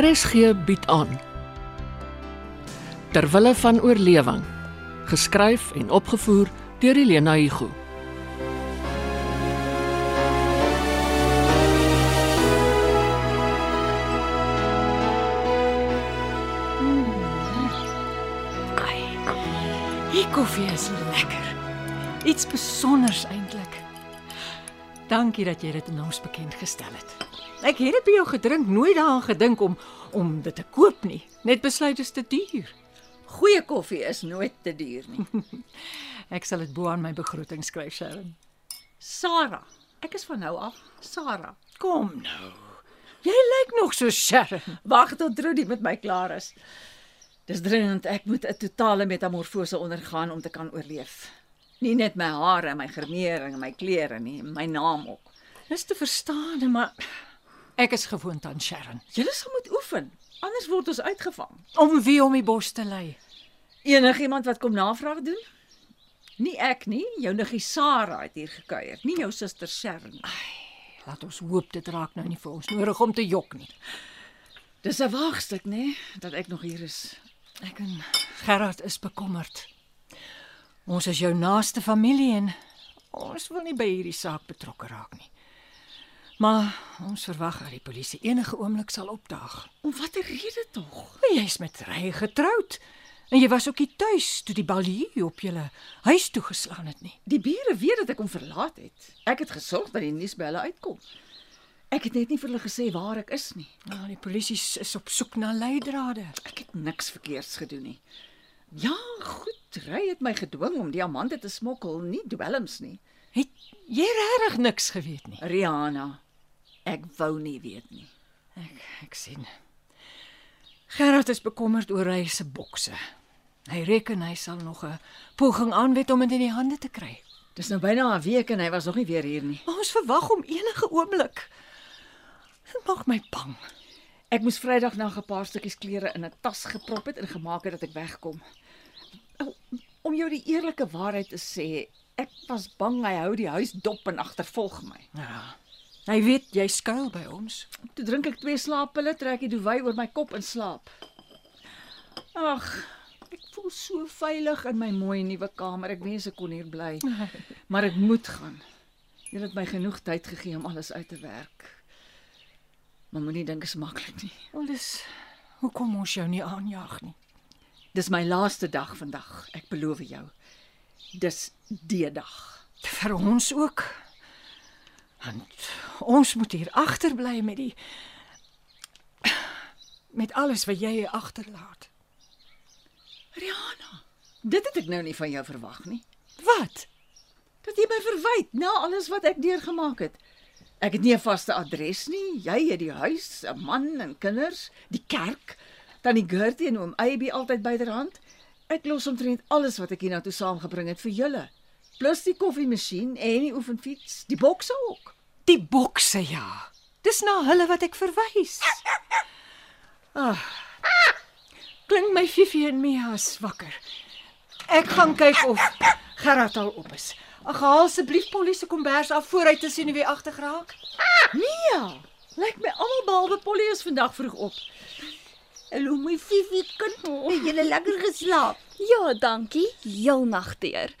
RSG bied aan Terwille van oorlewing geskryf en opgevoer deur Elena Igu Die koffie is lekker. Iets besonders eintlik. Dankie dat jy dit aan ons bekend gestel het. Ek het dit by jou gedrink, nooit daaraan gedink om om dit te koop nie. Net besluit dit is te duur. Goeie koffie is nooit te duur nie. Ek sal dit bo aan my begroting skryf, Sharon. Sarah, ek is van nou af Sarah. Kom nou. Jy lyk nog so Sharon. Wag tot Trudy met my klaar is. Dis dringend ek moet 'n totale metamorfose ondergaan om te kan oorleef. Nie net my hare en my gremering en my klere nie, my naam ook. Dis te verstaan, maar ek is gewoond aan Sharon. Julle sal moet oefen, anders word ons uitgevang. Om wie om die bos te lei. Enigiemand wat kom navraag doen? Nie ek nie, jou niggie Sarah het hier gekuier, nie jou suster Sharon nie. Laat ons hoop dit raak nou nie vir ons nodig om te jok nie. Dis 'n waagstuk, nê, dat ek nog hier is. Ek en Gerard is bekommerd. Ons is jou naaste familie en ons wil nie by hierdie saak betrokke raak nie. Maar ons verwag dat die polisie enige oomblik sal opdaag. Om watter rede tog? Jy's met Rey getroud en jy was ook nie tuis toe die balie op julle huis toe geslaan het nie. Die bure weet dat ek hom verlaat het. Ek het gesorg dat die nuus by hulle uitkom. Ek het net nie vir hulle gesê waar ek is nie. Nou, die polisie is op soek na leidrade. Ek het niks verkeerds gedoen nie. Ja, goed, Ry het my gedwing om diamante te smokkel, nie dwelms nie. Het jy regtig niks geweet nie? Rihanna, ek wou nie weet nie. Ek ek sien. Gerard is bekommerd oor hy se bokse. Hy reken hy sal nog 'n poging aanwend om dit in die hande te kry. Dis nou byna 'n week en hy was nog nie weer hier nie. Maar ons verwag hom enige oomblik. Dit maak my bang. Ek moes Vrydag na 'n paar stukkies klere in 'n tas geprop het en gemaak het dat ek wegkom. Om jou die eerlike waarheid te sê, ek was bang hy hou die huis dop en agtervolg my. Ja. Hy weet jy skuil by ons. Toe drink ek twee slaappille, trek die duvet oor my kop en slaap. Ag, ek voel so veilig in my mooi nuwe kamer. Ek wens ek kon hier bly. Maar ek moet gaan. Jy het my genoeg tyd gegee om alles uit te werk. Maar moenie dink dit is maklik nie. Wel dis hoekom ons jou nie aanjaag nie. Dis my laaste dag vandag. Ek beloof jou. Dis die dag. Vir ons ook. Want ons moet hier agterbly met die met alles wat jy hier agterlaat. Rihanna, dit het ek nou nie van jou verwag nie. Wat? Dat jy my verwyd na alles wat ek deurgemaak het. Ek het nie 'n vaste adres nie. Jy het die huis, 'n man en kinders, die kerk, tannie Gertie en oom Abby altyd byderhand. Ek los omtrent alles wat ek hiernatoe saamgebring het vir julle. Plus die koffiemasjien en die oefenfiets, die bokse ook. Die bokse ja. Dis na hulle wat ek verwys. Ah. Klink my Fifi en Mia is wakker. Ek gaan kyk of Gerard al op is. Ag haal asseblief Polly se kombers af voor hy te sien wie agter geraak. Mia, lyk my almal behalwe Polly is vandag vroeg op. Hallo my Fifi kind, het jy lekker geslaap? Ja, dankie. Heel nag deur.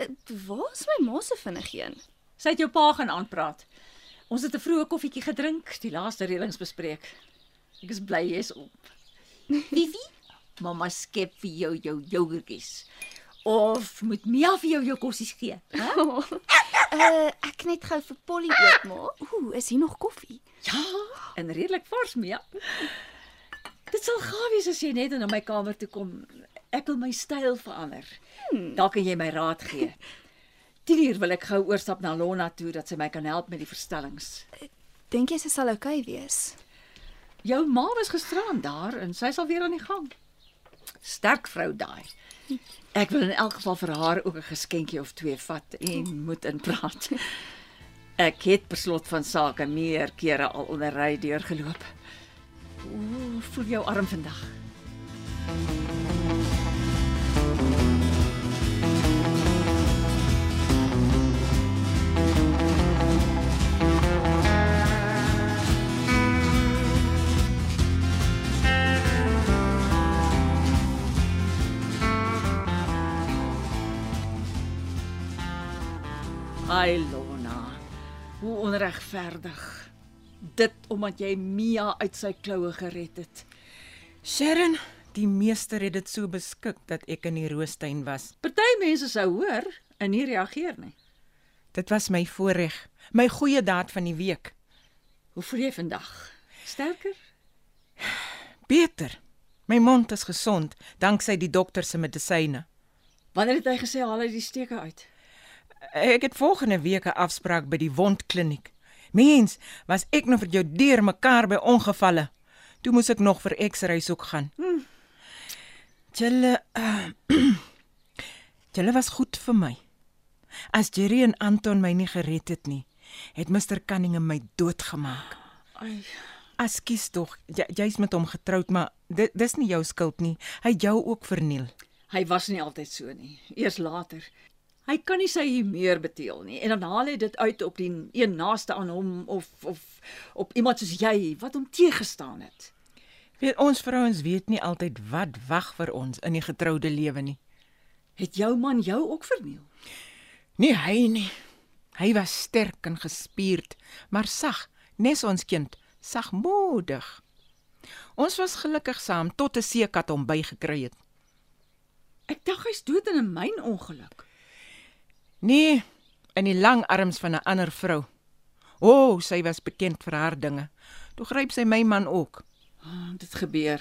Uh, Waar is my ma se vinnig een? Sy het jou pa gaan aanpraat. Ons het 'n vroeë koffietjie gedrink, die laaste reëlings bespreek. Ek is bly jy's op. Fifi, mamma skep vir jou jou jogertjies. Of moet Mia vir jou jou kossies gee? Hè? Uh ek net gou vir Polly oopmaak. Ooh, is hier nog koffie? Ja, en redelik vars, Mia. Dit sal gaaf wees as jy net in my kamer toe kom. Ek wil my styl verander. Hmm. Dalk kan jy my raad gee. 10uur wil ek gou oorstap na Lona toe dat sy my kan help met die verstellings. Dink jy sy sal oukei okay wees? Jou ma was gisteraan daar en sy sal weer aan die gang. Sterk vrou daai. Ek wil in elk geval vir haar ook 'n geskenkie of twee vat en moet inpraat. Ek het per slot van sake meer kere al onder ry deurgeloop. Ooh, voel jou arm vandag. Ai Lona. Hoe onregverdig. Dit omdat jy Mia uit sy kloue gered het. Sharon, die meester het dit so beskik dat ek in die roostuin was. Party mense sou hoor en nie reageer nie. Dit was my voorreg, my goeie daad van die week. Hoe voel jy vandag? Sterker? Beter. My mond is gesond danksy die dokter se medisyne. Wanneer het hy gesê haal hy die steke uit? Ek het volgende week 'n afspraak by die wondkliniek. Mens, was ek nou vir jou deur mekaar by ongevalle. Toe moes ek nog vir X-rays ook gaan. Hmm. Julle uh, Julle was goed vir my. As Jerry en Anton my nie gered het nie, het Mr Cunningham my doodgemaak. Ai, Askies tog, jy, jy's met hom getroud, maar dit dis nie jou skuld nie. Hy jou ook verniel. hy was nie altyd so nie. Eers later. Hy kan nie sy humeur beteel nie en dan haal hy dit uit op die een naaste aan hom of of op iemand soos jy wat hom teëgestaan het. Weet ons vrouens weet nie altyd wat wag vir ons in die getroude lewe nie. Het jou man jou ook verniel? Nie hy nie. Hy was sterk en gespierd, maar sag, nes ons kind, sagmoedig. Ons was gelukkig saam tot 'n seekat hom bygekry het. Ek dink hy's dood in 'n mynongeluk. Nee, in die lang arms van 'n ander vrou. O, oh, sy was bekend vir haar dinge. Toe gryp sy my man ook. Oh, dit gebeur.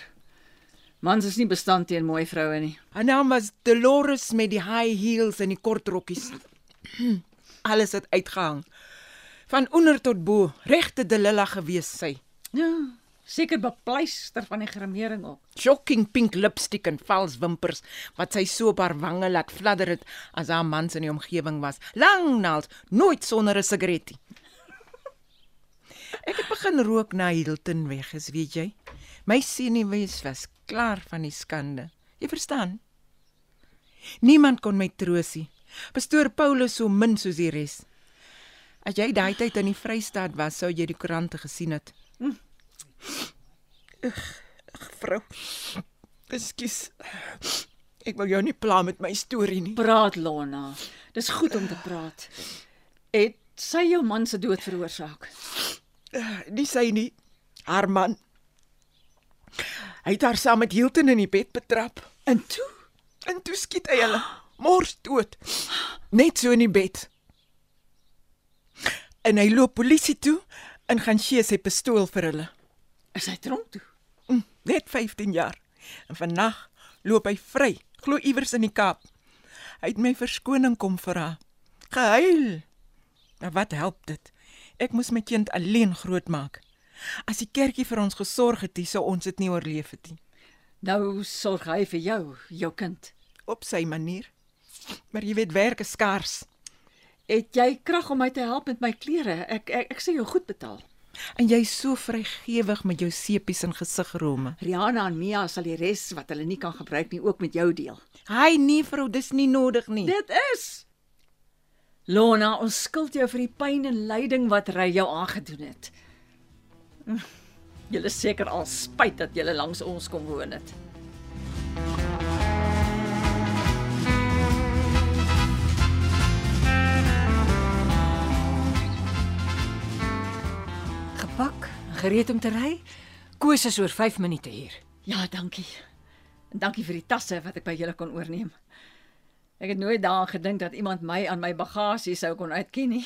Mans is nie bestand teen mooi vroue nie. Haar naam was Dolores met die high heels en die kort rokkies. Alles het uitgehang. Van onder tot bo, regte Delilla gewees sy. Ja, seker bepleister van die grimering op. Shocking pink lipstick en vals wimpers wat sy so op haar wange laat fladder het as haar mans in die omgewing was. Lang naels, nooit sonder 'n sigaretie. Ek het begin rook na Hilton weg, is weet jy. My senuwees was klaar van die skande. Jy verstaan? Niemand kon my troos nie. Pastoor Paulus so min soos die res. As jy daai tyd in die Vrystaat was, sou jy die koerante gesien het. Ugh, ugh, vrou. Ekskuus. Ek wil jou nie pla met my storie nie. Praat Lona. Dis goed om te praat. Het sy jou man se dood veroorsaak? Nie sy nie. Haar man. Hy het haar saam met Hilton in die bed betrap. En toe En toe skiet hy hulle mors dood. Net so in die bed. En hy loop polisie toe en gaan gee sy pistool vir hulle. Is hy tronk toe. Mm, Net 15 jaar. En vandag loop hy vry, glo iewers in die Kaap. Hy het my verskoning kom vra. Gehuil. Maar wat help dit? Ek moes my kind alleen grootmaak. As die kerkie vir ons gesorg het, sou ons dit nie oorleef het nie. Nou sorg hy vir jou, jou kind. Op sy manier. Maar jy weet werk is skaars. Het jy krag om my te help met my klere? Ek ek, ek sê jou goed betaal. En jy's so vrygewig met jou sepies en gesigrome. Rihanna en Mia sal die res wat hulle nie kan gebruik nie ook met jou deel. Hy nee vrou, dis nie nodig nie. Dit is Lona, ons skuld jou vir die pyn en lyding wat hy jou aangedoen het. Hm, Julle seker al spyt dat julle langs ons kom woon het. Gereed om te ry. Koos is oor 5 minute hier. Ja, dankie. En dankie vir die tasse wat ek by julle kon oorneem. Ek het nooit daaraan gedink dat iemand my aan my bagasie sou kon uitken nie.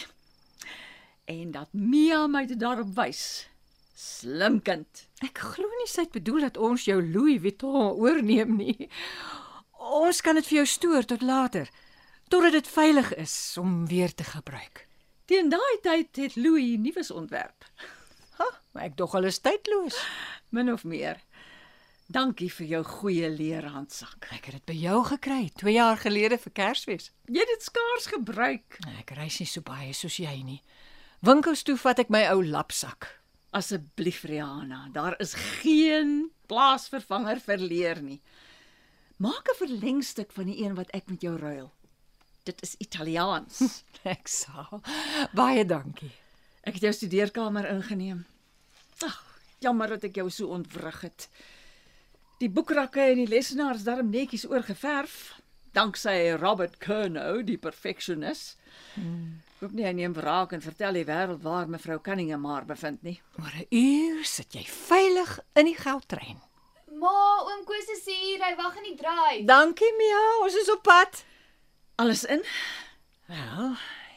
En dat Mia my dit daarop wys. Slim kind. Ek glo nie sy het bedoel dat ons jou Louis Vuitton oorneem nie. Ons kan dit vir jou stoor tot later, totdat dit veilig is om weer te gebruik. Teen daai tyd het Louis nuus ontwerp, maar ek dog hulle is tydloos. min of meer. Dankie vir jou goeie leerhandsak. Ek het dit by jou gekry 2 jaar gelede vir Kersfees. Jy het dit skaars gebruik. Ek reis nie so baie soos jy nie. Winkels toe vat ek my ou lapsak. Asseblief Rihanna, daar is geen plaasvervanger vir leer nie. Maak 'n verlengstuk van die een wat ek met jou ruil. Dit is Italiaans. Ek sal. Baie dankie. Ek het jou studeerkamer ingeneem. Ag, jammer dat ek jou so ontwrig het. Die boekrakke en die lesenaars darm netjies oorgeverf, danksy Robert Curnow, die perfeksionis. Hmm. Hoop nie hy neem wraak en vertel die wêreld waar mevrou Cunningham haar bevind nie. Oor 'n uur sit jy veilig in die goudtrein. Ma, oom Koos is hier. Hy wag in die draai. Dankie Mia, ons is op pad. Alles in? Wel,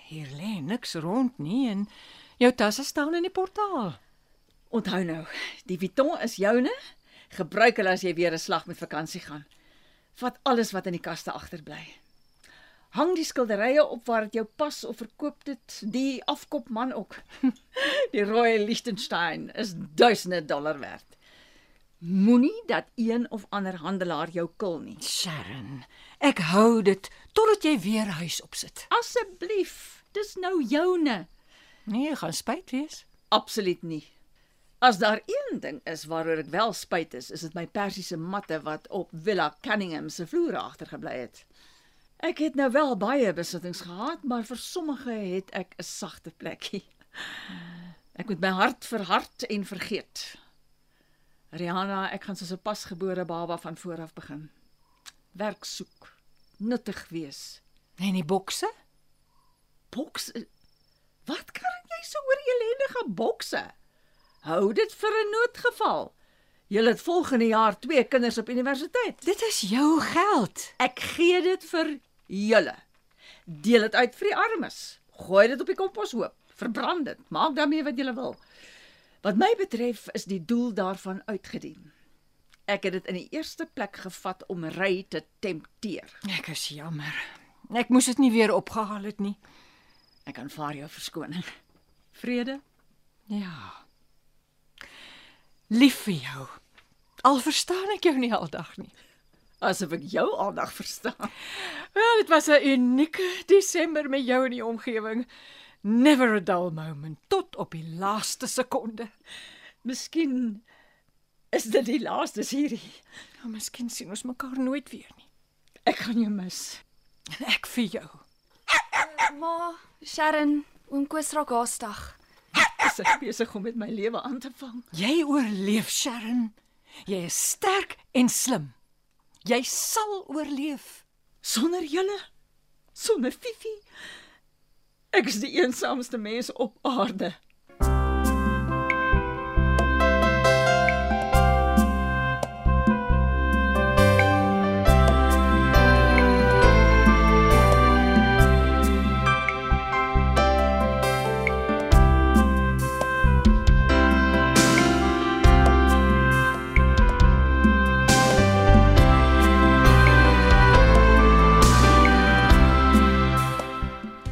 hier lê niks rond nie en jou tasse staan in die portaal. Onthou nou, die Vuitton is joune. Gebruik hulle as jy weer 'n slag met vakansie gaan. Vat alles wat in die kaste agterbly. Hang die skilderye op waar dit jou pas of verkoop dit die afkopman ook. Die Royal Liechtenstein is duisende dollar werd. Moenie dat een of ander handelaar jou kil nie. Sharon, ek hou dit totdat jy weer huis opsit. Asseblief, dis nou joune. Nee, gaan spyt wees. Absoluut nie. As daar een ding is waaroor ek wel spyt is, is dit my persiese matte wat op Villa Cunningham se vloere agtergebly het. Ek het nou wel baie besittings gehad, maar vir sommige het ek 'n sagte plekkie. Ek moet my hart verhard en vergeet. Rihanna, ek gaan soos 'n pasgebore baba van voor af begin. Werk soek, nuttig wees. En die bokse? Boks. Wat kan jy so oor ellendige bokse? Hou dit vir 'n noodgeval. Jy het volgende jaar twee kinders op universiteit. Dit is jou geld. Ek gee dit vir julle. Deel dit uit vir die armes. Gooi dit op die komposhoop. Verbrand dit. Maak daarmee wat jy wil. Wat my betref is die doel daarvan uitgedien. Ek het dit in die eerste plek gevat om Ry te tempteer. Ek is jammer. Ek moes dit nie weer opgehaal het nie. Ek aanvaar jou verskoning. Vrede? Ja. Lief vir jou. Al verstaan ek jou nie aldag nie. Asof ek jou aandag verstaan. Wel, dit was 'n unieke Desember met jou in die omgewing. Never a dull moment tot op die laaste sekonde. Miskien is dit die laaste hierdie. Nou, miskien sien ons mekaar nooit weer nie. Ek gaan jou mis. En ek vir jou. Ma, Sharon, oom Koos raak haastig. Is ek besig om met my lewe aan te vang? Jy oorleef, Sharon. Jy is sterk en slim. Jy sal oorleef. Sonder julle? Sonder Fifi? Ek is die eensaamste mens op aarde.